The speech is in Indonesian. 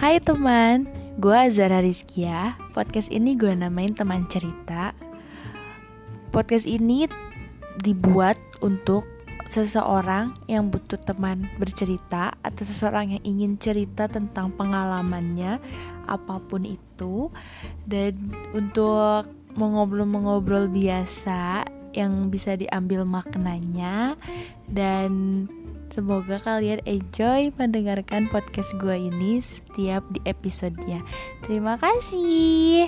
Hai teman, gue Zara Rizkia. Podcast ini gue namain teman cerita. Podcast ini dibuat untuk seseorang yang butuh teman bercerita Atau seseorang yang ingin cerita tentang pengalamannya Apa pun itu. Dan untuk mengobrol-mengobrol biasa yang bisa diambil maknanya dan Semoga kalian enjoy mendengarkan podcast gue ini setiap di episodenya. Terima kasih.